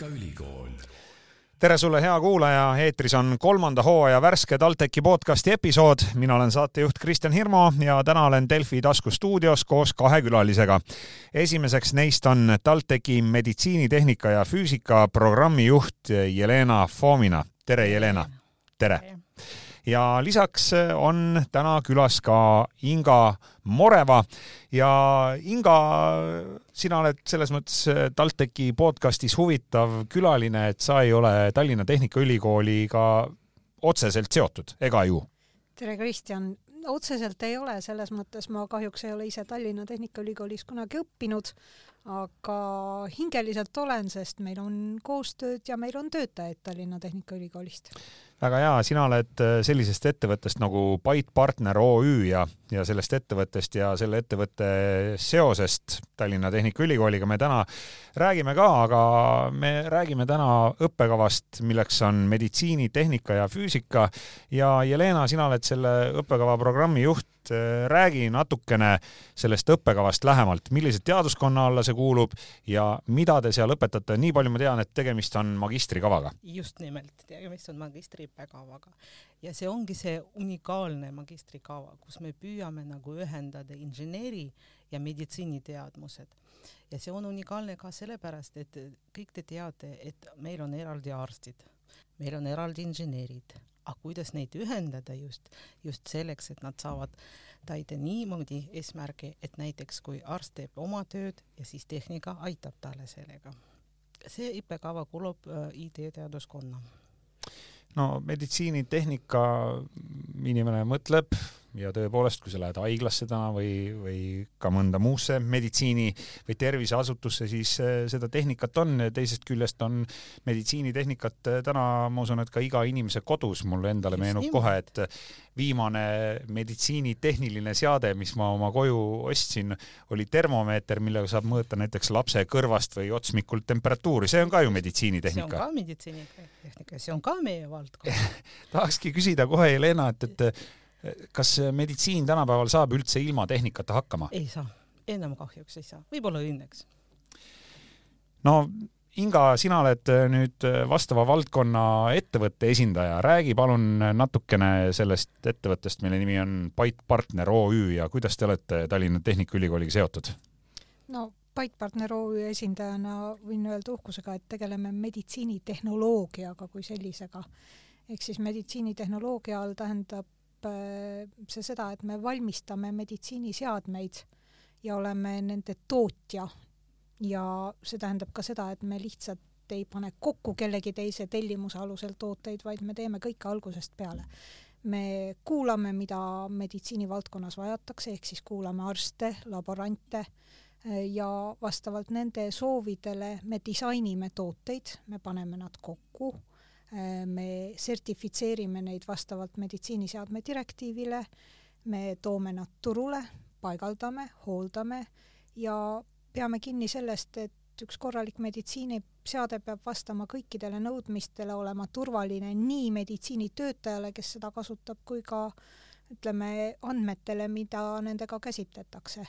Tehnikaülikool tere sulle, hea kuulaja, eetris on kolmanda hooaja värske TalTechi podcasti episood. mina olen saatejuht Kristjan Hirmu ja täna olen Delfi taskustuudios koos kahe külalisega. esimeseks neist on TalTechi meditsiinitehnika ja füüsika programmijuht Jelena Fomina. tere, Jelena! tere! Ja lisaks on täna külas ka Inga Moreva ja Inga, sina oled selles mõttes TalTechi podcastis huvitav külaline, et sa ei ole Tallinna Tehnikaülikooliga otseselt seotud, ega ju? tere, Kristjan! otseselt ei ole, selles mõttes ma kahjuks ei ole ise Tallinna Tehnikaülikoolis kunagi õppinud, aga hingeliselt olen, sest meil on koostööd ja meil on töötajaid Tallinna Tehnikaülikoolist väga hea, sina oled äh, sellisest ettevõttest nagu Byte Partner OÜ ja, ja sellest ettevõttest ja selle ettevõtte seosest Tallinna Tehnikaülikooliga me täna räägime ka, aga me räägime täna õppekavast, milleks on meditsiinitehnika ja füüsika. Ja Jelena, sina oled selle õppekava programmi juht Äh, räägi natukene sellest õppekavast lähemalt, millise teaduskonna alla see kuulub ja mida te seal õpetate, nii palju ma tean, et tegemist on magistrikavaga. just nimelt, tegemist on magistriõppekavaga ja see ongi see unikaalne magistrikava, kus me püüame nagu ühendada inseneeri ja meditsiiniteadmused. Ja see on unikaalne ka sellepärast, et kõik te teate, et meil on eraldi arstid, meil on eraldi insenerid aga kuidas neid ühendada just, just selleks, et nad saavad täida niimoodi eesmärgi, et näiteks kui arst teeb oma tööd ja siis tehnika aitab talle sellega. see õppekava kuulub äh, IT-teaduskonna. no meditsiinitehnika inimene mõtleb ja tõepoolest, kui sa lähed haiglasse täna või, või ka mõnda muusse meditsiini või terviseasutusse, siis eh, seda tehnikat on. Teisest küljest on meditsiinitehnikat eh, täna, ma usun, et ka iga inimese kodus, mulle endale Just meenub nii. kohe, et viimane meditsiinitehniline seade, mis ma oma koju ostsin, oli termomeeter, millega saab mõõta näiteks lapse kõrvast või otsmikult temperatuuri, see on ka ju meditsiinitehnika. see on ka meditsiinitehnika, see on ka meie valdkond. Tahakski küsida kohe, Helena, et, et kas meditsiin tänapäeval saab üldse ilma tehnikata hakkama? ei saa, enam kahjuks ei saa, võib-olla õnneks. no Inga, sina oled nüüd vastava valdkonna ettevõtte esindaja, räägi palun natukene sellest ettevõttest, mille nimi on Byte Partner OÜ ja kuidas te olete Tallinna Tehnikaülikooliga seotud? no Byte Partner OÜ esindajana võin öelda uhkusega, et tegeleme meditsiinitehnoloogiaga kui sellisega. ehk siis meditsiinitehnoloogia all tähendab äh, see seda, et me valmistame meditsiiniseadmeid ja oleme nende tootja ja see tähendab ka seda, et me lihtsalt ei pane kokku kellegi teise tellimuse alusel tooteid, vaid me teeme kõike algusest peale. me kuulame, mida meditsiinivaldkonnas vajatakse, ehk siis kuulame arste, laborante äh, ja vastavalt nende soovidele me disainime tooteid, me paneme nad kokku Äh, me sertifitseerime neid vastavalt meditsiiniseadme direktiivile, me toome nad turule, paigaldame, hooldame ja peame kinni sellest, et üks korralik meditsiiniseade peab vastama kõikidele nõudmistele, olema turvaline nii meditsiinitöötajale, kes seda kasutab, kui ka ütleme, andmetele, mida nendega käsitletakse.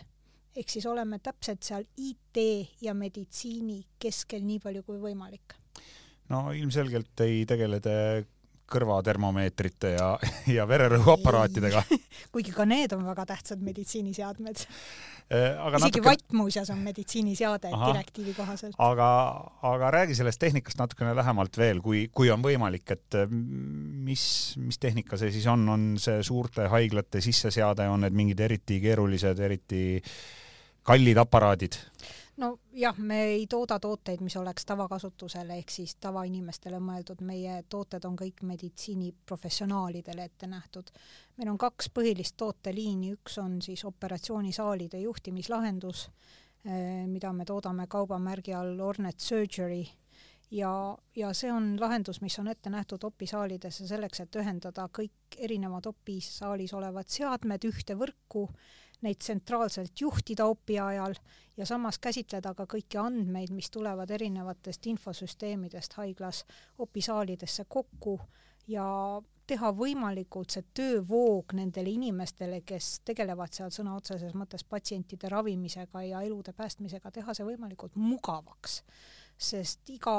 ehk siis oleme täpselt seal IT ja meditsiini keskel nii palju kui võimalik no ilmselgelt ei tegele te kõrvatermomeetrite ja, ja vererõhuaparaatidega kuigi ka need on väga tähtsad meditsiiniseadmed äh, aga isegi natuke... vatt muuseas on meditsiiniseade Aha. direktiivi kohaselt. aga, aga räägi sellest tehnikast natukene lähemalt veel, kui, kui on võimalik, et äh, mis, mis tehnika see siis on, on see suurte haiglate sisseseade, on need mingid eriti keerulised, eriti kallid aparaadid? Nojah, me ei tooda tooteid, mis oleks tavakasutusele ehk siis tavainimestele mõeldud, meie tooted on kõik meditsiiniprofessionaalidele ette nähtud. meil on kaks põhilist tooteliini, üks on siis operatsioonisaalide juhtimislahendus, eh, mida me toodame kaubamärgi all Ornet Surgery. Ja, ja see on lahendus, mis on ette nähtud opisaalidesse selleks, et ühendada kõik erinevad opisaalis olevad seadmed ühte võrku neid tsentraalselt juhtida opi ajal ja samas käsitleda ka kõiki andmeid, mis tulevad erinevatest infosüsteemidest haiglas opisaalidesse kokku ja teha võimalikult see töövoog nendele inimestele, kes tegelevad seal sõna otseses mõttes patsientide ravimisega ja elude päästmisega, teha see võimalikult mugavaks. Sest iga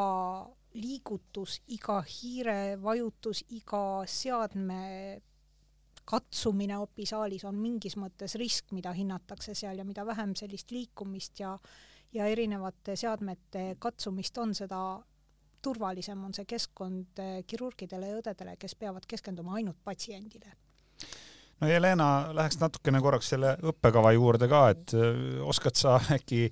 liigutus, iga hiire vajutus, iga seadme katsumine opisaalis on mingis mõttes risk, mida hinnatakse seal ja mida vähem sellist liikumist ja ja erinevate seadmete katsumist on, seda turvalisem on see keskkond kirurgidele ja õdedele, kes peavad keskenduma ainult patsiendile. No Jelena, läheks natukene korraks selle õppekava juurde ka, et oskad sa äkki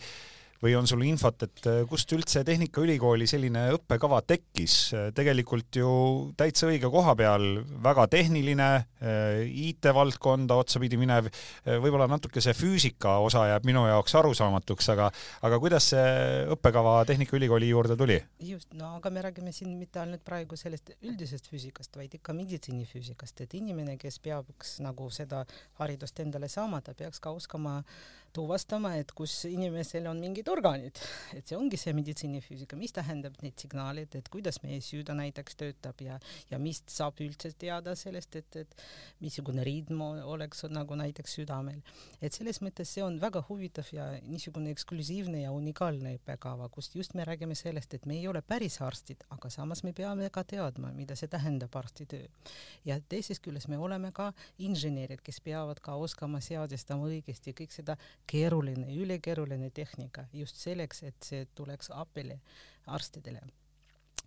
või on sul infot, et äh, kust üldse Tehnikaülikooli selline õppekava tekkis? tegelikult ju täitsa õige koha peal, väga tehniline, äh, IT-valdkonda otsapidi minev, äh, võib-olla natuke see füüsika osa jääb minu jaoks arusaamatuks, aga aga kuidas see õppekava Tehnikaülikooli juurde tuli? just, no aga me räägime siin mitte ainult praegu sellest üldisest füüsikast, vaid ikka meditsiinifüüsikast, et inimene, kes peaks nagu seda haridust endale saama, ta peaks ka oskama äh, tuvastama, et kus inimesel on mingid organid, et see ongi see meditsiinifüüsika, mis tähendab need signaalid, et kuidas meie süda näiteks töötab ja, ja mis saab üldse teada sellest, et, et missugune ritm oleks nagu näiteks südamel. et selles mõttes see on väga huvitav ja niisugune eksklusiivne ja unikaalne õppekava, kus just me räägime sellest, et me ei ole päris arstid, aga samas me peame ka teadma, mida see tähendab arsti töö. ja teisest küljest me oleme ka insenerid, kes peavad ka oskama seadistama õigesti kõik seda keeruline, ülikeeruline tehnika just selleks, et see tuleks abile arstidele.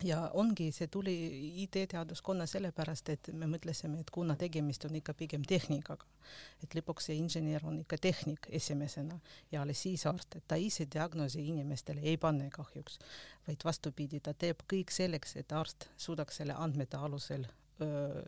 Ja ongi, see tuli IT-teaduskonna sellepärast, et me mõtlesime, et kuna tegemist on ikka pigem tehnikaga, et lõpuks see insener on ikka tehnik esimesena ja alles siis arst, et ta ise diagnoosi inimestele ei pane kahjuks, vaid vastupidi, ta teeb kõik selleks, et arst suudaks selle andmete alusel öö,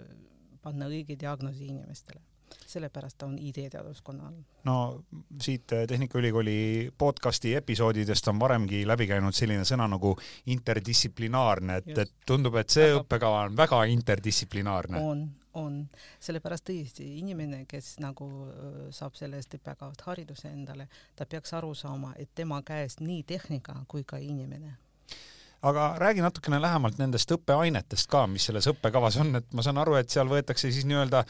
panna õige diagnoosi inimestele sellepärast ta on ID-teaduskonna all. no siit eh, Tehnikaülikooli podcasti episoodidest on varemgi läbi käinud selline sõna nagu interdistsiplinaarne, et, et tundub, et see väga... õppekava on väga interdistsiplinaarne. on, on, sellepärast tõesti inimene, kes nagu saab sellest õppekavast hariduse endale, ta peaks aru saama, et tema käes nii tehnika kui ka inimene aga räägi natukene lähemalt nendest õppeainetest ka, mis selles õppekavas on, et ma saan aru, et seal võetakse siis nii-öelda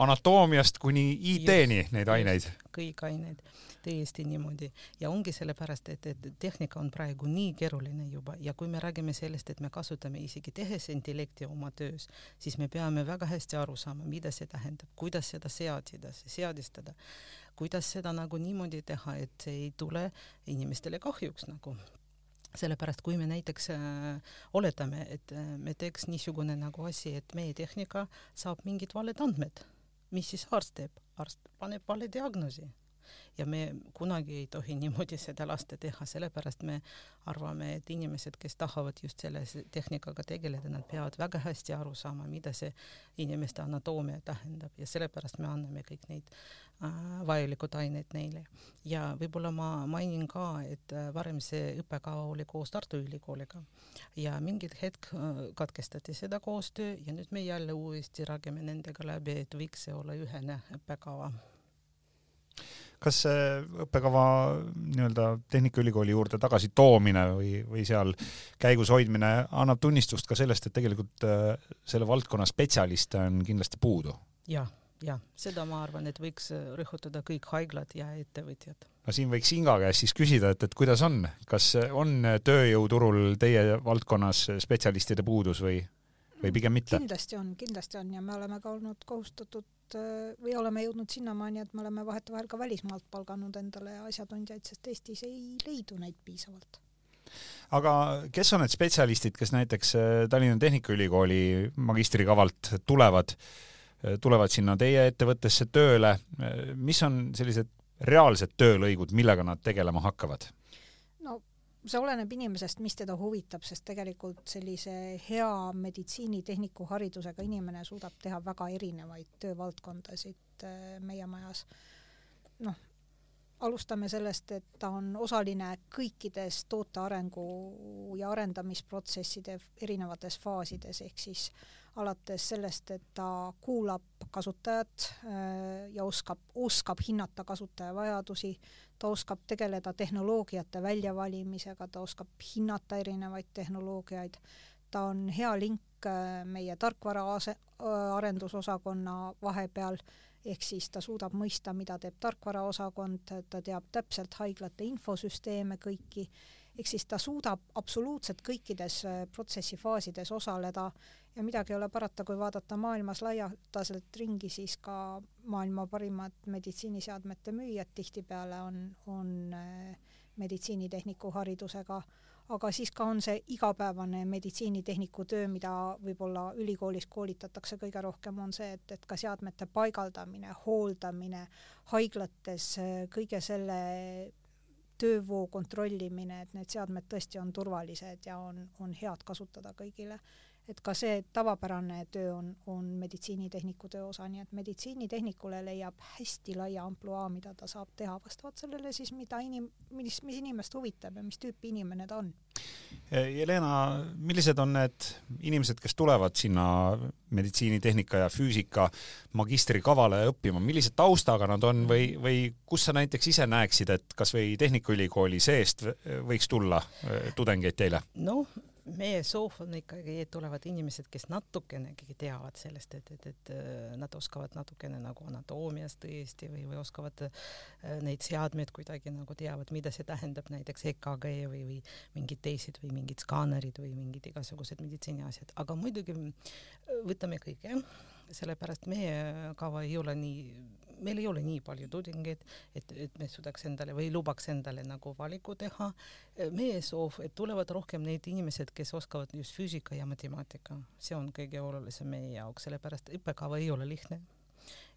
anatoomiast kuni IT-ni neid aineid. kõik ained, täiesti niimoodi. Ja ongi sellepärast, et, et tehnika on praegu nii keeruline juba. Ja kui me räägime sellest, et me kasutame isegi tehisintellekti oma töös, siis me peame väga hästi aru saama, mida see tähendab, kuidas seda seadida, seadistada, kuidas seda nagu niimoodi teha, et see ei tule inimestele kahjuks nagu sellepärast kui me näiteks äh, oletame, et äh, me teeks niisugune nagu asi, et meie tehnika saab mingid valed andmed, mis siis arst teeb? arst paneb vale diagnoosi. Ja me kunagi ei tohi niimoodi seda lasta teha, sellepärast me arvame, et inimesed, kes tahavad just selle tehnikaga tegeleda, nad peavad väga hästi aru saama, mida see inimeste anatoomia tähendab. Ja sellepärast me anname kõik neid vajalikud ained neile. ja võib-olla ma mainin ka, et äh, varem see õppekava oli koos Tartu Ülikooliga ja mingil hetk äh, katkestati seda koostöö ja nüüd me jälle uuesti räägime nendega läbi, et võiks see olla ühene õppekava kas see õppekava nii-öelda Tehnikaülikooli juurde tagasi toomine või, või seal käigus hoidmine annab tunnistust ka sellest, et tegelikult äh, selle valdkonna spetsialiste on kindlasti puudu ja,? jah, jah, seda ma arvan, et võiks rõhutada kõik haiglad ja ettevõtjad. no siin võiks Inga käest siis küsida, et, et kuidas on, kas on tööjõuturul teie valdkonnas spetsialistide puudus või, või pigem mitte? kindlasti on, kindlasti on ja me oleme ka olnud kohustatud Äh, või oleme jõudnud sinnamaani, et me oleme vahetevahel ka välismaalt palganud endale asjatundjaid, sest Eestis ei leidu neid piisavalt. aga kes on need spetsialistid, kes näiteks äh, Tallinna Tehnikaülikooli magistrikavalt tulevad, äh, tulevad sinna teie ettevõttesse tööle, mis on sellised reaalsed töölõigud, millega nad tegelema hakkavad? see oleneb inimesest, mis teda huvitab, sest tegelikult sellise hea meditsiinitehniku haridusega inimene suudab teha väga erinevaid töövaldkondasid äh, meie majas. noh, alustame sellest, et ta on osaline kõikides toote arengu ja arendamisprotsesside erinevates faasides, ehk siis alates sellest, et ta kuulab kasutajat äh, ja oskab, oskab hinnata kasutaja vajadusi, ta oskab tegeleda tehnoloogiate väljavalimisega, ta oskab hinnata erinevaid tehnoloogiaid, ta on hea link äh, meie tarkvara äh, arendusosakonna vahepeal, ehk siis ta suudab mõista, mida teeb tarkvaraosakond, ta teab täpselt haiglate infosüsteeme kõiki, ehk siis ta suudab absoluutselt kõikides äh, protsessifaasides osaleda ja midagi ei ole parata, kui vaadata maailmas laialdaselt ringi, siis ka maailma parimad meditsiiniseadmete müüjad tihtipeale on, on äh, meditsiinitehniku haridusega, aga siis ka on see igapäevane meditsiinitehniku töö, mida võib-olla ülikoolis koolitatakse kõige rohkem, on see, et, et ka seadmete paigaldamine, hooldamine haiglates, kõige selle töövoo kontrollimine, et need seadmed tõesti on turvalised ja on, on head kasutada kõigile et ka see tavapärane töö on, on meditsiinitehniku töö osa, nii et meditsiinitehnikule leiab hästi laia ampluaa, mida ta saab teha vastavalt sellele siis, mida inim-, mis, mis inimest huvitab ja mis tüüpi inimene ta on. Jelena, millised on need inimesed, kes tulevad sinna meditsiinitehnika ja füüsika magistrikavale õppima, millise taustaga nad on või, või kus sa näiteks ise näeksid, et kas või Tehnikaülikooli seest võiks tulla tudengeid teile? noh, meie soov on ikkagi, et tulevad inimesed, kes natukenegi teavad sellest, et, et, et äh, nad oskavad natukene nagu anatoomiast tõesti või, või oskavad äh, neid seadmeid kuidagi nagu teavad, mida see tähendab, näiteks EKG või, või mingid teised või mingid skaanerid või mingid igasugused meditsiiniasjad, aga muidugi äh, võtame kõige, sellepärast meie kava ei ole nii meil ei ole nii palju tudengeid, et, et me suudaks endale või lubaks endale nagu valiku teha. meie soov, et tulevad rohkem neid inimesed, kes oskavad just füüsika ja matemaatika, see on kõige olulisem meie jaoks, sellepärast õppekava ei ole lihtne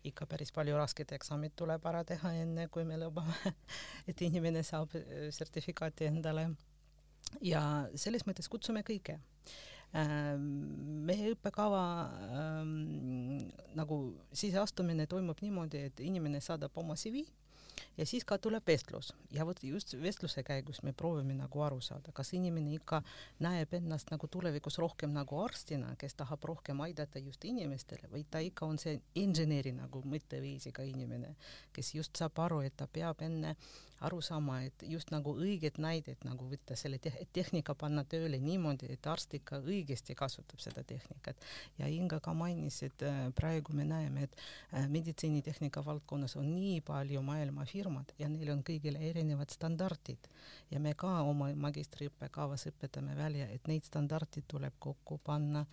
ikka päris palju rasket eksamit tuleb ära teha, enne kui me lubame, et inimene saab sertifikaati endale. ja selles mõttes kutsume kõike meie õppekava ähm, nagu sisseastumine toimub niimoodi, et inimene saadab oma CV ja siis ka tuleb vestlus ja vot just vestluse käigus me proovime nagu aru saada, kas inimene ikka näeb ennast nagu tulevikus rohkem nagu arstina, kes tahab rohkem aidata just inimestele või ta ikka on see inseneri nagu mõtteviisiga inimene, kes just saab aru, et ta peab enne aru saama, et just nagu õiget näidet nagu võtta selle te tehnika panna tööle niimoodi, et arst ikka õigesti kasutab seda tehnikat. ja Inga ka mainis, et äh, praegu me näeme, et äh, meditsiinitehnika valdkonnas on nii palju maailma firmad ja neil on kõigil erinevad standardid ja me ka oma magistriõppekavas õpetame välja, et neid standardid tuleb kokku panna,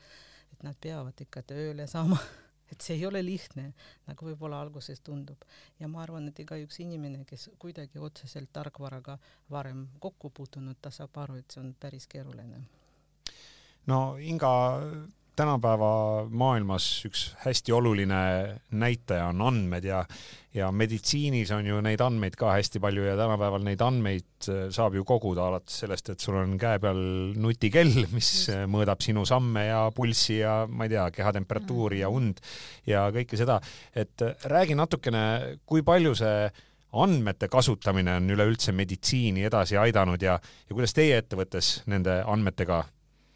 et nad peavad ikka tööle saama et see ei ole lihtne, nagu võib-olla alguses tundub. ja ma arvan, et igaüks inimene, kes kuidagi otseselt tarkvaraga varem kokku puutunud, ta saab aru, et see on päris keeruline. no Inga, tänapäeva maailmas üks hästi oluline näitaja on andmed ja ja meditsiinis on ju neid andmeid ka hästi palju ja tänapäeval neid andmeid äh, saab ju koguda alates sellest, et sul on käe peal nutikell, mis äh, mõõdab sinu samme ja pulssi ja ma ei tea, kehatemperatuuri ja und ja kõike seda. et äh, räägi natukene, kui palju see andmete kasutamine on üleüldse meditsiini edasi aidanud ja, ja kuidas teie ettevõttes nende andmetega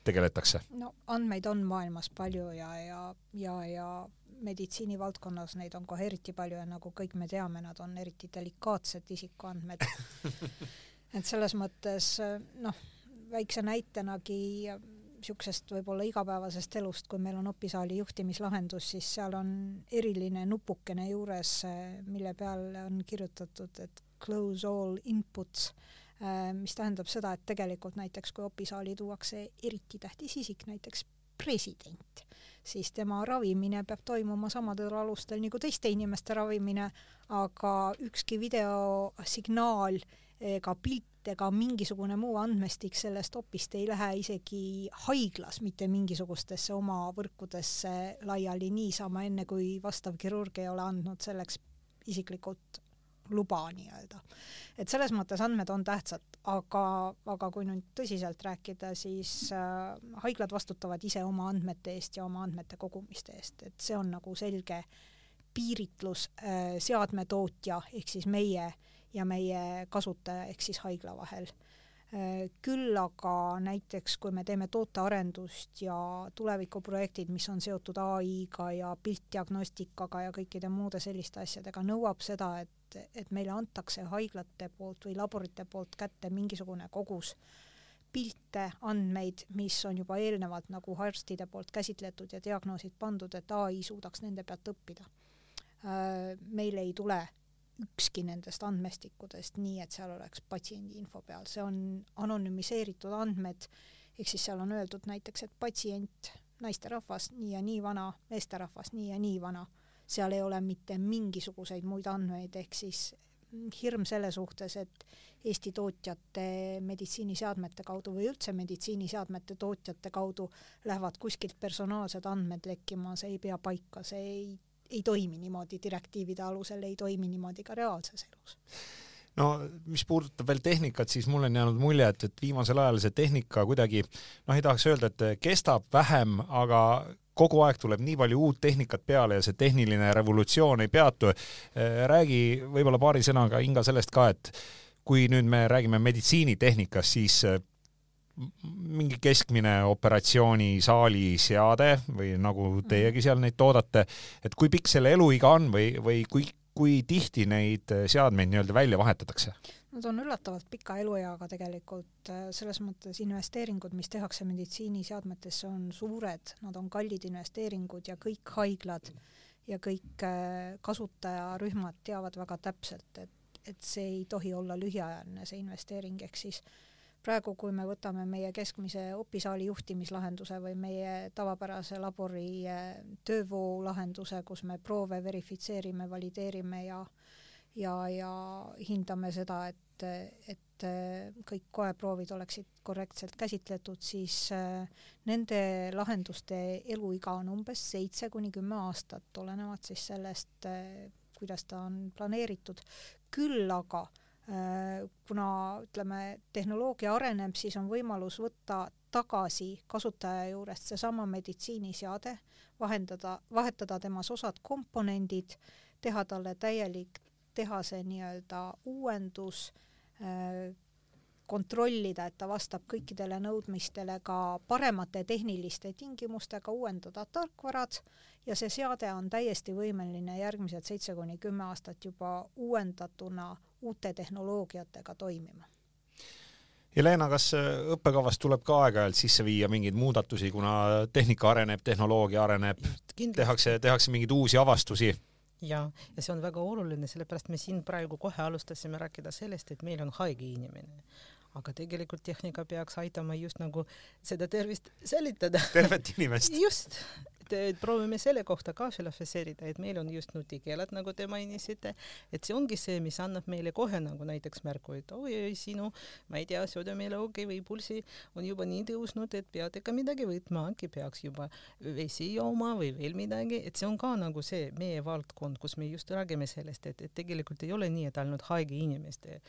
tegeletakse? no andmeid on maailmas palju ja, ja, ja, ja meditsiinivaldkonnas neid on kohe eriti palju ja nagu kõik me teame, nad on eriti delikaatsed isikuandmed et selles mõttes noh, väikse näitenagi niisugusest võib-olla igapäevasest elust, kui meil on opisaali juhtimislahendus, siis seal on eriline nupukene juures, mille peal on kirjutatud, et close all inputs mis tähendab seda, et tegelikult näiteks kui opisaali tuuakse eriti tähtis isik, näiteks president, siis tema ravimine peab toimuma samadel alustel nagu teiste inimeste ravimine, aga ükski videosignaal ega pilt ega mingisugune muu andmestik sellest opist ei lähe isegi haiglas mitte mingisugustesse oma võrkudesse laiali niisama, enne kui vastav kirurg ei ole andnud selleks isiklikult luba nii-öelda. et selles mõttes andmed on tähtsad, aga, aga kui nüüd tõsiselt rääkida, siis äh, haiglad vastutavad ise oma andmete eest ja oma andmete kogumiste eest, et see on nagu selge piiritlus äh, seadmetootja ehk siis meie ja meie kasutaja ehk siis haigla vahel Äh, küll aga näiteks, kui me teeme tootearendust ja tulevikuprojektid, mis on seotud ai-ga ja piltdiagnostikaga ja kõikide muude selliste asjadega, nõuab seda, et, et meile antakse haiglate poolt või laborite poolt kätte mingisugune kogus pilte, andmeid, mis on juba eelnevalt nagu arstide poolt käsitletud ja diagnoosid pandud, et ai suudaks nende pealt õppida. Äh, meil ei tule ükski nendest andmestikudest nii, et seal oleks patsiendi info peal, see on anonüümiseeritud andmed, ehk siis seal on öeldud näiteks, et patsient, naisterahvas, nii ja nii vana, meesterahvas, nii ja nii vana, seal ei ole mitte mingisuguseid muid andmeid, ehk siis hirm selle suhtes, et Eesti tootjate meditsiiniseadmete kaudu või üldse meditsiiniseadmete tootjate kaudu lähevad kuskilt personaalsed andmed lekkima, see ei pea paika, see ei, ei toimi niimoodi direktiivide alusel, ei toimi niimoodi ka reaalses elus. No mis puudutab veel tehnikat, siis mul on jäänud mulje, et, et viimasel ajal see tehnika kuidagi noh, ei tahaks öelda, et kestab vähem, aga kogu aeg tuleb nii palju uut tehnikat peale ja see tehniline revolutsioon ei peatu. räägi võib-olla paari sõnaga, Inga, sellest ka, et kui nüüd me räägime meditsiinitehnikast, siis mingi keskmine operatsioonisaali seade või nagu teiegi seal neid toodate, et kui pikk selle eluiga on või, või kui, kui tihti neid seadmeid nii-öelda välja vahetatakse? Nad on üllatavalt pika elueaga tegelikult, selles mõttes investeeringud, mis tehakse meditsiiniseadmetesse, on suured, nad on kallid investeeringud ja kõik haiglad ja kõik kasutajarühmad teavad väga täpselt, et, et see ei tohi olla lühiajaline, see investeering, ehk siis praegu, kui me võtame meie keskmise opisaali juhtimislahenduse või meie tavapärase labori eh, töövoo lahenduse, kus me proove verifitseerime, valideerime ja ja, ja hindame seda, et, et kõik koeproovid oleksid korrektselt käsitletud, siis eh, nende lahenduste eluiga on umbes seitse kuni kümme aastat, olenevalt siis sellest, kuidas ta on planeeritud. küll aga äh, Äh, kuna ütleme, tehnoloogia areneb, siis on võimalus võtta tagasi kasutaja juurest seesama meditsiiniseade, vahendada, vahetada temas osad komponendid, teha talle täielik tehase nii-öelda uuendus, äh, kontrollida, et ta vastab kõikidele nõudmistele ka paremate tehniliste tingimustega, uuendada tarkvarad ja see seade on täiesti võimeline järgmised seitse kuni kümme aastat juba uuendatuna uute tehnoloogiatega toimima. Helena, kas äh, õppekavas tuleb ka aeg-ajalt sisse viia mingeid muudatusi, kuna tehnika areneb, tehnoloogia areneb, tehakse, tehakse mingeid uusi avastusi? Ja, ja see on väga oluline, sellepärast me siin praegu kohe alustasime rääkida sellest, et meil on haige inimene aga tegelikult tehnika peaks aitama just nagu seda tervist säilitada. tervet inimest. just, et proovime selle kohta ka filosofeerida, et meil on just nutikeeled, nagu te mainisite, et see ongi see, mis annab meile kohe nagu näiteks märku, et oi-oi, sinu, ma ei tea, südamelauge või pulsi on juba nii tõusnud, et pead ikka midagi võtma, äkki peaks juba vesi jooma või veel midagi, et see on ka nagu see meie valdkond, kus me just räägime sellest, et, et tegelikult ei ole nii, et ainult haige inimeste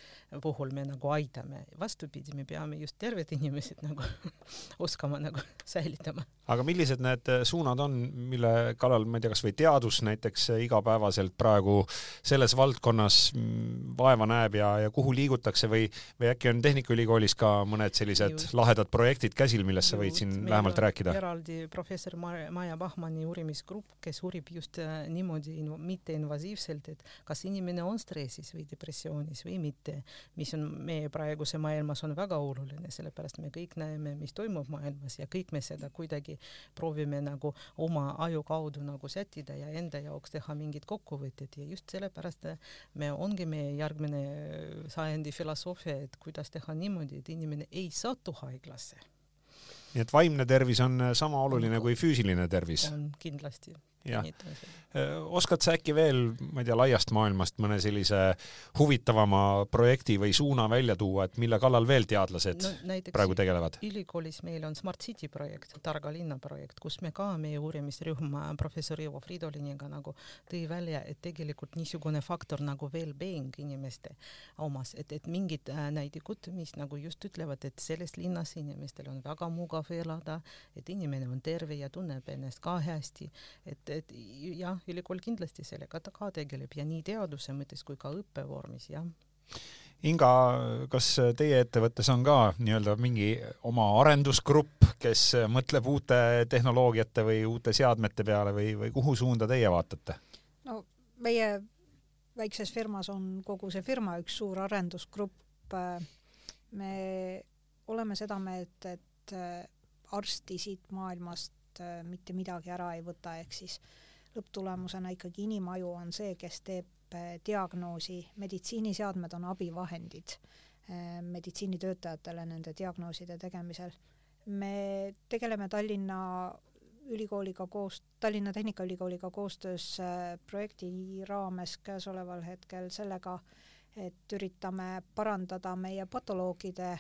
puhul me nagu aitame, vastupidi, me peame just terved inimesed nagu oskama nagu säilitama. aga millised need suunad on? On, mille kallal, ma ei tea, kas või teadus näiteks igapäevaselt praegu selles valdkonnas mm, vaeva näeb ja, ja kuhu liigutakse või, või äkki on Tehnikaülikoolis ka mõned sellised Just. lahedad projektid käsil, millest sa võid siin Meil lähemalt rääkida? eraldi professor Maja Bachmanni uurimisgrupp, kes uurib just äh, niimoodi inv mitteinvasiivselt, et kas inimene on stressis või depressioonis või mitte, mis on meie praeguse maailmas on väga oluline, sellepärast me kõik näeme, mis toimub maailmas ja kõik me seda kuidagi proovime nagu oma aju kaudu nagu sättida ja enda jaoks teha mingid kokkuvõtted ja just sellepärast me ongi meie järgmine sajandi filosoofia, et kuidas teha niimoodi, et inimene ei satu haiglasse. nii et vaimne tervis on sama oluline kui füüsiline tervis? on kindlasti. Oskad sa äkki veel, ma ei tea, laiast maailmast mõne sellise huvitavama projekti või suuna välja tuua, et mille kallal veel teadlased no, praegu tegelevad? ülikoolis meil on Smart City projekt, targa linna projekt, kus me ka, meie uurimisrühm professor Ivo Fridoliniga nagu tõi välja, et tegelikult niisugune faktor nagu well-being inimeste omas, et, et mingid äh, näidikud, mis nagu just ütlevad, et selles linnas inimestel on väga mugav elada, et inimene on terve ja tunneb ennast ka hästi, et et jah, ülikool kindlasti sellega ta ka tegeleb ja nii teaduse mõttes kui ka õppevormis, jah. Inga, kas teie ettevõttes on ka nii-öelda mingi oma arendusgrupp, kes mõtleb uute tehnoloogiate või uute seadmete peale või, või kuhu suunda teie vaatate? no meie väikses firmas on kogu see firma üks suur arendusgrupp. me oleme seda meelt, et arsti siit maailmast mitte midagi ära ei võta, ehk siis lõpptulemusena ikkagi inimaju on see, kes teeb diagnoosi, meditsiiniseadmed on abivahendid meditsiinitöötajatele nende diagnooside tegemisel. me tegeleme Tallinna ülikooliga koos, Tallinna Tehnikaülikooliga koostöös projekti raames käesoleval hetkel sellega, et üritame parandada meie patoloogide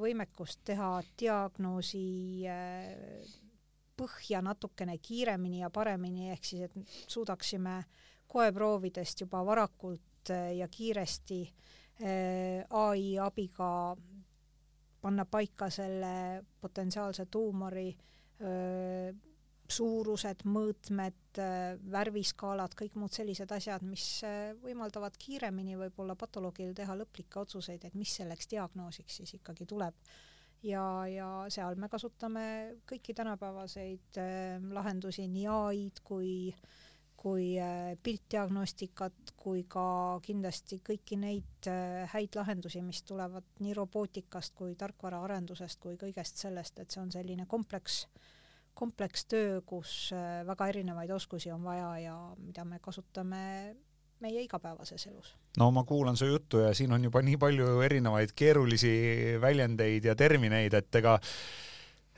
võimekust teha diagnoosi põhja natukene kiiremini ja paremini, ehk siis et suudaksime koeproovidest juba varakult ja kiiresti ai abiga panna paika selle potentsiaalse tuumori öö, suurused, mõõtmed, värviskaalad, kõik muud sellised asjad, mis võimaldavad kiiremini võib-olla patoloogil teha lõplikke otsuseid, et mis selleks diagnoosiks siis ikkagi tuleb. Ja, ja seal me kasutame kõiki tänapäevaseid äh, lahendusi, nii ai-d kui kui äh, piltdiagnostikat kui ka kindlasti kõiki neid äh, häid lahendusi, mis tulevad nii robootikast kui tarkvaraarendusest kui kõigest sellest, et see on selline kompleks komplekstöö, kus äh, väga erinevaid oskusi on vaja ja mida me kasutame meie igapäevases elus. no ma kuulan su juttu ja siin on juba nii palju erinevaid keerulisi väljendeid ja termineid, et ega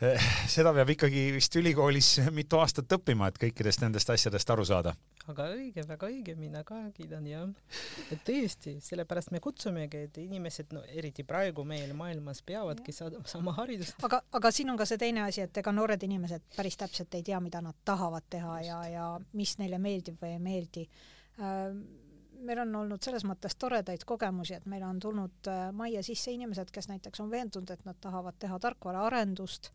eh, seda peab ikkagi vist ülikoolis mitu aastat õppima, et kõikidest nendest asjadest aru saada väga õige, väga õige, mina ka kiidan ja et tõesti, sellepärast me kutsumegi, et inimesed, no eriti praegu meil maailmas peavadki saada sama haridust. aga, aga siin on ka see teine asi, et ega noored inimesed päris täpselt ei tea, mida nad tahavad teha Just. ja, ja mis neile meeldib või ei meeldi meil on olnud selles mõttes toredaid kogemusi, et meile on tulnud äh, majja sisse inimesed, kes näiteks on veendunud, et nad tahavad teha tarkvaraarendust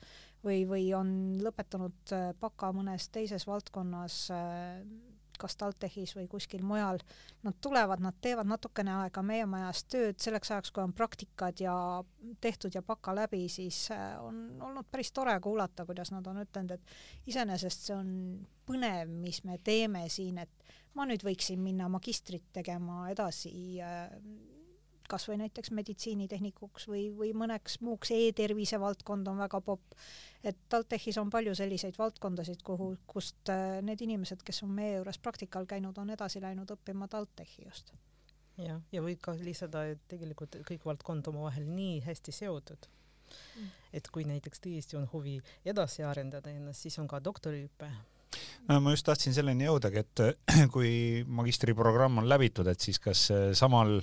või, või on lõpetanud äh, baka mõnes teises valdkonnas kas TalTechis või kuskil mujal, nad tulevad, nad teevad natukene aega meie majas tööd, selleks ajaks, kui on praktikad ja tehtud ja baka läbi, siis äh, on olnud päris tore kuulata, kuidas nad on ütelnud, et iseenesest see on põnev, mis me teeme siin, et ma nüüd võiksin minna magistrit tegema edasi äh, kas või näiteks meditsiinitehnikuks või, või mõneks muuks e-tervise valdkond on väga popp. et TalTechis on palju selliseid valdkondasid, kuhu, kust äh, need inimesed, kes on meie juures praktikal käinud, on edasi läinud õppima TalTechi just. jah, ja võib ka lisada, et tegelikult kõik valdkond omavahel nii hästi seotud mm. et kui näiteks tõesti on huvi edasi arendada ennast, siis on ka doktoriõpe no ma just tahtsin selleni jõudagi, et kui magistriprogramm on läbitud, et siis kas samal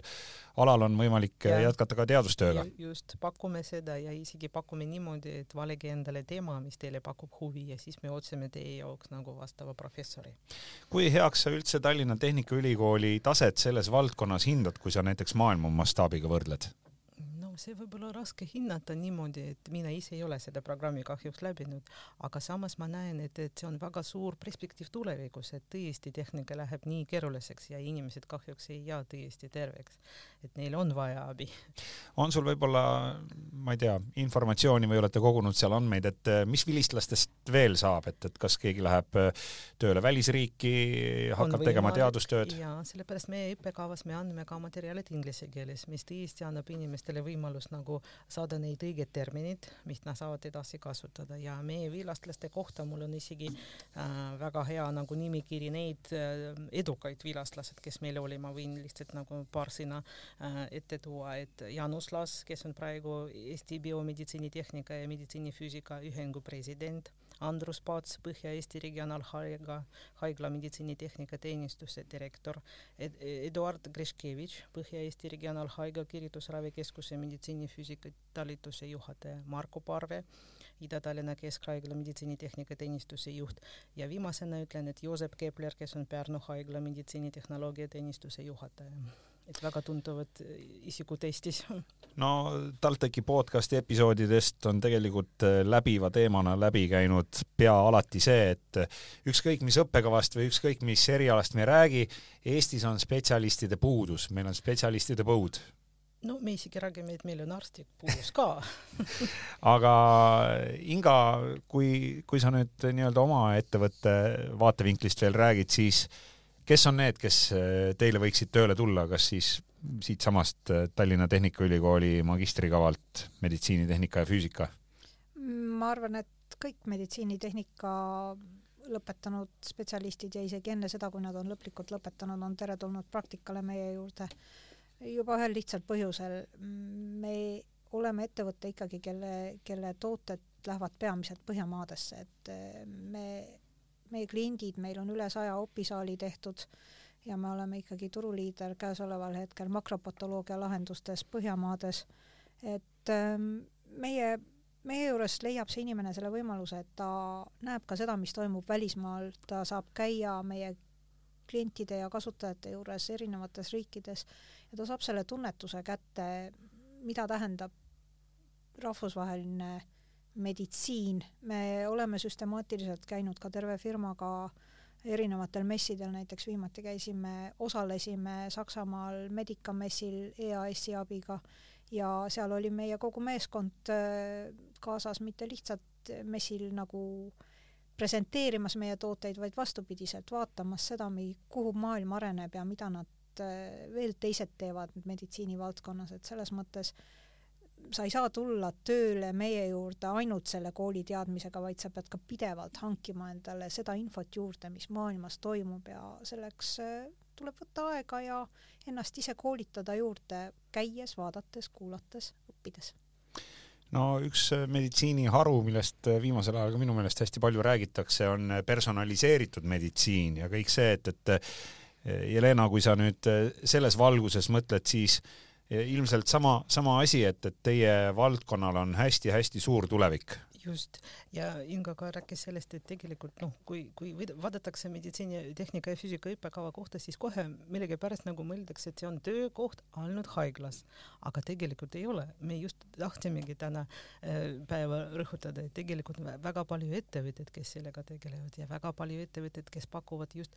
alal on võimalik ja, jätkata ka teadustööga? just, pakume seda ja isegi pakume niimoodi, et valige endale teema, mis teile pakub huvi ja siis me otsime teie jaoks nagu vastava professori. kui heaks sa üldse Tallinna Tehnikaülikooli taset selles valdkonnas hindad, kui sa näiteks maailma mastaabiga võrdled? See võib olla raske hinnata niimoodi, et mina ise ei ole seda programmi kahjuks läbinud, aga samas ma näen, et, et see on väga suur perspektiiv tulevikus, et tõesti tehnika läheb nii keeruliseks ja inimesed kahjuks ei jää tõesti terveks. et neil on vaja abi. on sul võib-olla, ma ei tea, informatsiooni või olete kogunud seal andmeid, et eh, mis vilistlastest veel saab, et, et kas keegi läheb eh, tööle välisriiki, hakkab tegema teadustööd? jaa, sellepärast meie õppekavas me anname ka materjalid inglise keeles, mis tõesti annab inimestele võimaluse võimalus nagu saada neid õigeid terminid, mis nad saavad edasi kasutada. Ja meie vilastlaste kohta mul on isegi äh, väga hea nagu nimikiri neid äh, edukaid vilastlased, kes meil oli, ma võin lihtsalt nagu paar sõna äh, ette tuua, et Jaanus Laas, kes on praegu Eesti Biomeditsiinitehnika ja Meditsiinifüüsika Ühingu president Andrus Paats, Põhja-Eesti Regionaalhaigla, haigla meditsiinitehnika teenistuse direktor Ed, Eduard Greškevitš, Põhja-Eesti Regionaalhaigla kirjutusravikeskuse meditsiinifüüsika talituse juhataja Marko Parve, Ida-Tallinna Keskhaigla meditsiinitehnika teenistuse juht. Ja viimasena ütlen, et Joosep Kepler, kes on Pärnu haigla meditsiinitehnoloogia teenistuse juhataja. Et väga tuntuvad isikud Eestis. no TalTechi podcasti episoodidest on tegelikult äh, läbiva teemana läbi käinud pea alati see, et äh, ükskõik mis õppekavast või ükskõik mis erialast me ei räägi, Eestis on spetsialistide puudus, meil on spetsialistide põud no me isegi räägime, et meil on arsti puudus ka. Aga Inga, kui, kui sa nüüd nii-öelda oma ettevõtte vaatevinklist veel räägid, siis kes on need, kes äh, teile võiksid tööle tulla, kas siis siitsamast äh, Tallinna Tehnikaülikooli magistrikavalt meditsiinitehnika ja füüsika? ma arvan, et kõik meditsiinitehnika lõpetanud spetsialistid ja isegi enne seda, kui nad on lõplikult lõpetanud, on teretulnud praktikale meie juurde juba ühel lihtsal põhjusel. me oleme ettevõte ikkagi, kelle, kelle tooted lähevad peamiselt Põhjamaadesse, et eh, me, meie kliendid, meil on üle saja opisaali tehtud ja me oleme ikkagi turuliider käesoleval hetkel makropatoloogia lahendustes Põhjamaades, et ehm, meie meie juures leiab see inimene selle võimaluse, et ta näeb ka seda, mis toimub välismaal, ta saab käia meie klientide ja kasutajate juures erinevates riikides ja ta saab selle tunnetuse kätte, mida tähendab rahvusvaheline meditsiin, me oleme süstemaatiliselt käinud ka terve firmaga erinevatel messidel, näiteks viimati käisime, osalesime Saksamaal Medica messil EAS-i abiga ja seal oli meie kogu meeskond äh, kaasas mitte lihtsalt messil nagu presenteerimas meie tooteid, vaid vastupidiselt vaatamas seda, kuhu maailm areneb ja mida nad äh, veel teised teevad meditsiinivaldkonnas, et selles mõttes sa ei saa tulla tööle meie juurde ainult selle kooli teadmisega, vaid sa pead ka pidevalt hankima endale seda infot juurde, mis maailmas toimub ja selleks äh, tuleb võtta aega ja ennast ise koolitada juurde, käies, vaadates, kuulates, õppides no üks äh, meditsiiniharu, millest äh, viimasel ajal ka minu meelest hästi palju räägitakse, on personaliseeritud meditsiin ja kõik see, et, et Jelena, kui sa nüüd selles valguses mõtled, siis ilmselt sama, sama asi, et, et teie valdkonnal on hästi-hästi suur tulevik. Just, ja Inga ka rääkis sellest, et tegelikult noh, kui, kui vaadatakse meditsiinitehnika ja füüsika õppekava kohta, siis kohe millegipärast nagu mõeldakse, et see on töökoht ainult haiglas, aga tegelikult ei ole. me just tahtsimegi täna äh, päeva rõhutada, et tegelikult väga palju ettevõtteid, kes sellega tegelevad ja väga palju ettevõtteid, kes pakuvad just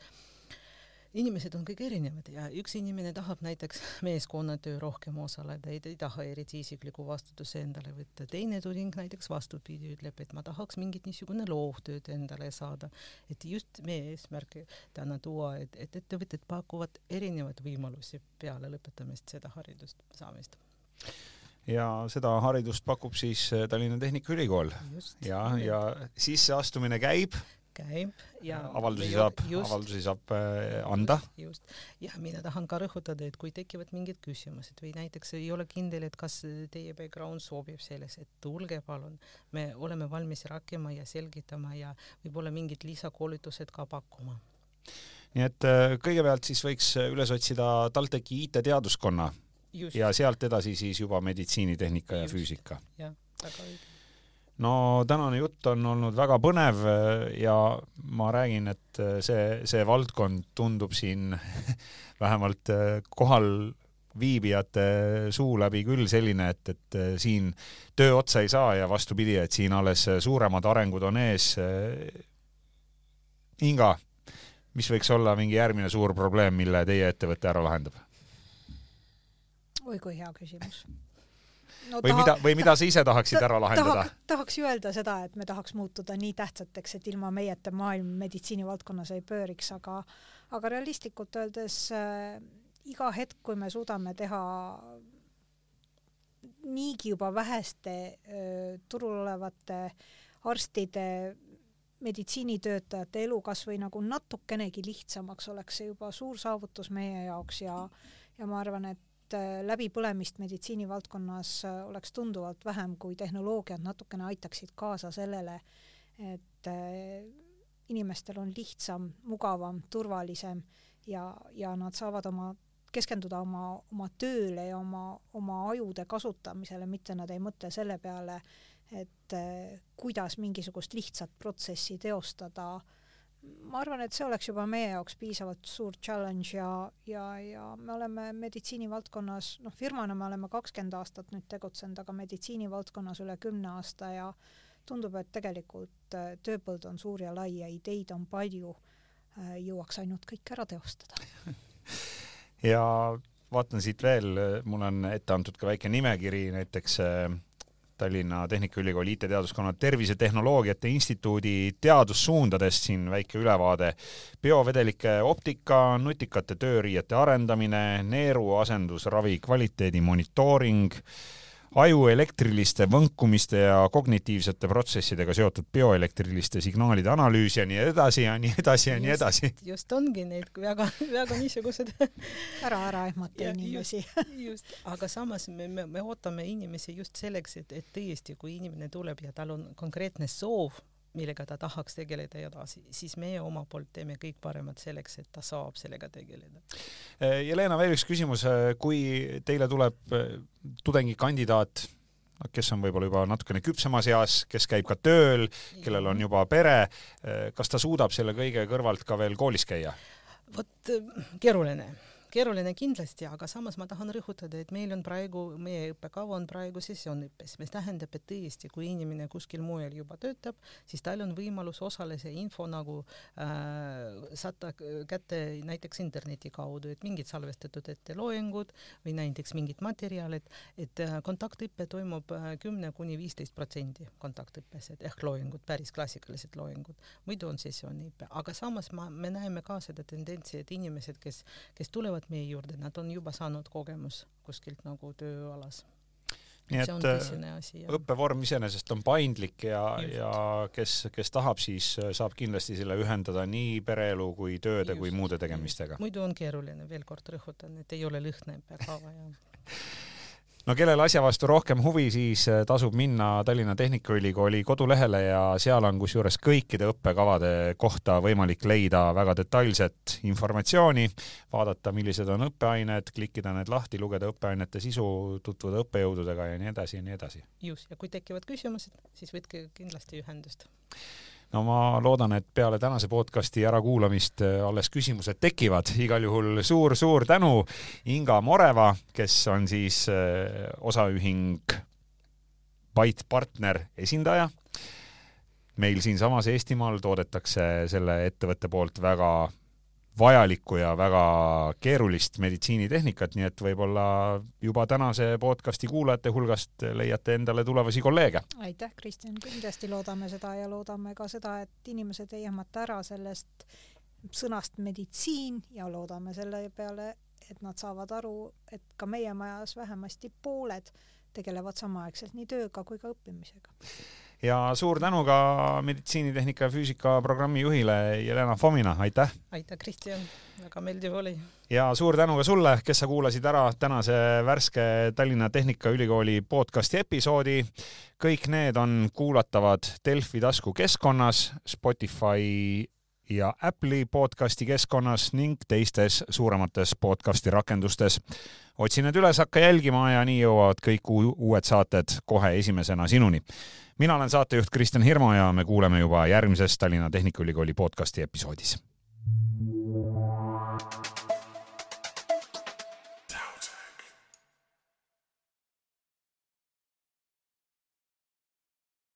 inimesed on kõik erinevad ja üks inimene tahab näiteks meeskonnatöö rohkem osaleda, ei, ei taha eriti isiklikku vastutuse endale võtta, teine tudeng näiteks vastupidi ütleb, et ma tahaks mingit niisugune loovtööd endale saada. et just meie eesmärk täna tuua, et, et ettevõtted pakuvad erinevaid võimalusi peale lõpetamist seda haridust saamist. Ja seda haridust pakub siis Tallinna Tehnikaülikool. Ja, ja sisseastumine käib käib ja avaldusi saab, avaldusi saab äh, anda. just, ja mina tahan ka rõhutada, et kui tekivad mingid küsimused või näiteks ei ole kindel, et kas teie background sobib selles, et tulge palun, me oleme valmis rääkima ja selgitama ja võib-olla mingid lisakoolitused ka pakkuma. nii et äh, kõigepealt siis võiks üles otsida TalTechi IT-teaduskonna ja sealt edasi siis juba meditsiinitehnika ja füüsika. jah, väga õige no tänane jutt on olnud väga põnev äh, ja ma räägin, et äh, see, see valdkond tundub siin vähemalt äh, kohal viibijate suu läbi küll selline, et, et siin töö otsa ei saa ja vastupidi, et siin alles suuremad arengud on ees. Inga, mis võiks olla mingi järgmine suur probleem, mille teie ettevõte ära lahendab? oi kui hea küsimus no, või taha, mida, või mida sa ise tahaksid ta, ära lahendada tahak,? tahaks ju öelda seda, et me tahaks muutuda nii tähtsateks, et ilma meieta maailm meditsiinivaldkonnas ei pööriks, aga aga realistlikult öeldes äh, iga hetk, kui me suudame teha niigi juba väheste äh, turul olevate arstide, meditsiinitöötajate elu kas või nagu natukenegi lihtsamaks, oleks see juba suur saavutus meie jaoks ja ja ma arvan, et Äh, läbipõlemist meditsiinivaldkonnas äh, oleks tunduvalt vähem, kui tehnoloogiad natukene aitaksid kaasa sellele, et äh, inimestel on lihtsam, mugavam, turvalisem ja, ja nad saavad oma, keskenduda oma, oma tööle ja oma, oma ajude kasutamisele, mitte nad ei mõtle selle peale, et kuidas mingisugust lihtsat protsessi teostada äh, ma arvan, et see oleks juba meie jaoks piisavalt suur challenge ja, ja, ja me oleme meditsiinivaldkonnas, noh, firmana me oleme kakskümmend aastat nüüd tegutsenud, aga meditsiinivaldkonnas üle kümne aasta ja tundub, et tegelikult äh, tööpõld on suur ja lai ja ideid on palju, äh, jõuaks ainult kõik ära teostada. Ja vaatan siit veel, mul on ette antud ka väike nimekiri, näiteks äh, Tallinna Tehnikaülikooli IT-teaduskonna Tervisetehnoloogiate Instituudi teadussuundadest siin väike ülevaade. biovedelike optika, nutikate tööriiete arendamine, neeruasendusravi kvaliteedi monitooring, aju elektriliste võnkumiste ja kognitiivsete protsessidega seotud bioelektriliste signaalide analüüs ja nii edasi ja nii edasi ja just, nii edasi. just ongi neid väga, väga niisugused ära, ära ehmata inimesi. just, aga samas me, me, me ootame inimesi just selleks, et, et tõesti, kui inimene tuleb ja tal on konkreetne soov millega ta tahaks tegeleda edasi, siis meie oma poolt teeme kõik paremat selleks, et ta saab sellega tegeleda. Jelena, veel üks küsimus, kui teile tuleb eh, tudengikandidaat, kes on võib-olla juba natukene küpsemas eas, kes käib ka tööl, kellel on juba pere, kas ta suudab selle kõige kõrvalt ka veel koolis käia? vot keeruline keeruline kindlasti, aga samas ma tahan rõhutada, et meil on praegu, meie õppekava on praegu sessioonõppes, mis tähendab, et tõesti, kui inimene kuskil mujal juba töötab, siis tal on võimalus osale see info nagu äh, saada kätte näiteks interneti kaudu, et mingid salvestatud ette loengud või näiteks mingid materjalid, et äh, kontaktõpe toimub äh, kümne kuni viisteist protsendi kontaktõppes, et ehk loengud, päris klassikalised loengud, muidu on sessiooniõpe, aga samas ma, me näeme ka seda tendentsi, et inimesed, kes, kes tulevad tulevad meie juurde, nad on juba saanud kogemus kuskilt nagu tööalas. nii et äh, õppevorm iseenesest on paindlik ja, ja kes, kes tahab, siis äh, saab kindlasti selle ühendada nii pereelu kui tööde just, kui muude tegemistega. muidu on keeruline, veel kord rõhutan, et ei ole lõhna õppekava ja no kellel asja vastu rohkem huvi, siis äh, tasub minna Tallinna Tehnikaülikooli kodulehele ja seal on kusjuures kõikide õppekavade kohta võimalik leida väga detailset informatsiooni, vaadata, millised on õppeained, klikkida need lahti, lugeda õppeainete sisu, tutvuda õppejõududega ja nii edasi ja nii edasi. just, ja kui tekivad küsimused, siis võtke kindlasti ühendust no ma loodan, et peale tänase podcasti ärakuulamist äh, alles küsimused tekivad. igal juhul suur-suur tänu Inga Moreva, kes on siis äh, osaühing Byte Partner esindaja. meil siinsamas Eestimaal toodetakse selle ettevõtte poolt väga vajalikku ja väga keerulist meditsiinitehnikat, nii et võib-olla juba tänase podcasti kuulajate hulgast leiate endale tulevasi kolleege. aitäh, Kristjan, kindlasti loodame seda ja loodame ka seda, et inimesed ei ehmata ära sellest sõnast meditsiin ja loodame selle peale, et nad saavad aru, et ka meie majas vähemasti pooled tegelevad samaaegselt nii tööga kui ka õppimisega ja suur tänu ka meditsiinitehnika ja füüsika programmi juhile Jelena Fomina, aitäh! aitäh, Kristjan, väga meeldiv oli! ja suur tänu ka sulle, kes sa kuulasid ära tänase värske Tallinna Tehnikaülikooli podcasti episoodi. kõik need on kuulatavad Delfi taskukeskkonnas, Spotify ja Apple'i podcasti keskkonnas ning teistes suuremates podcasti rakendustes. otsi need üles, hakka jälgima ja nii jõuavad kõik uued saated kohe esimesena sinuni mina olen saatejuht Kristjan Hirmu ja me kuuleme juba järgmises Tallinna Tehnikaülikooli podcasti episoodis.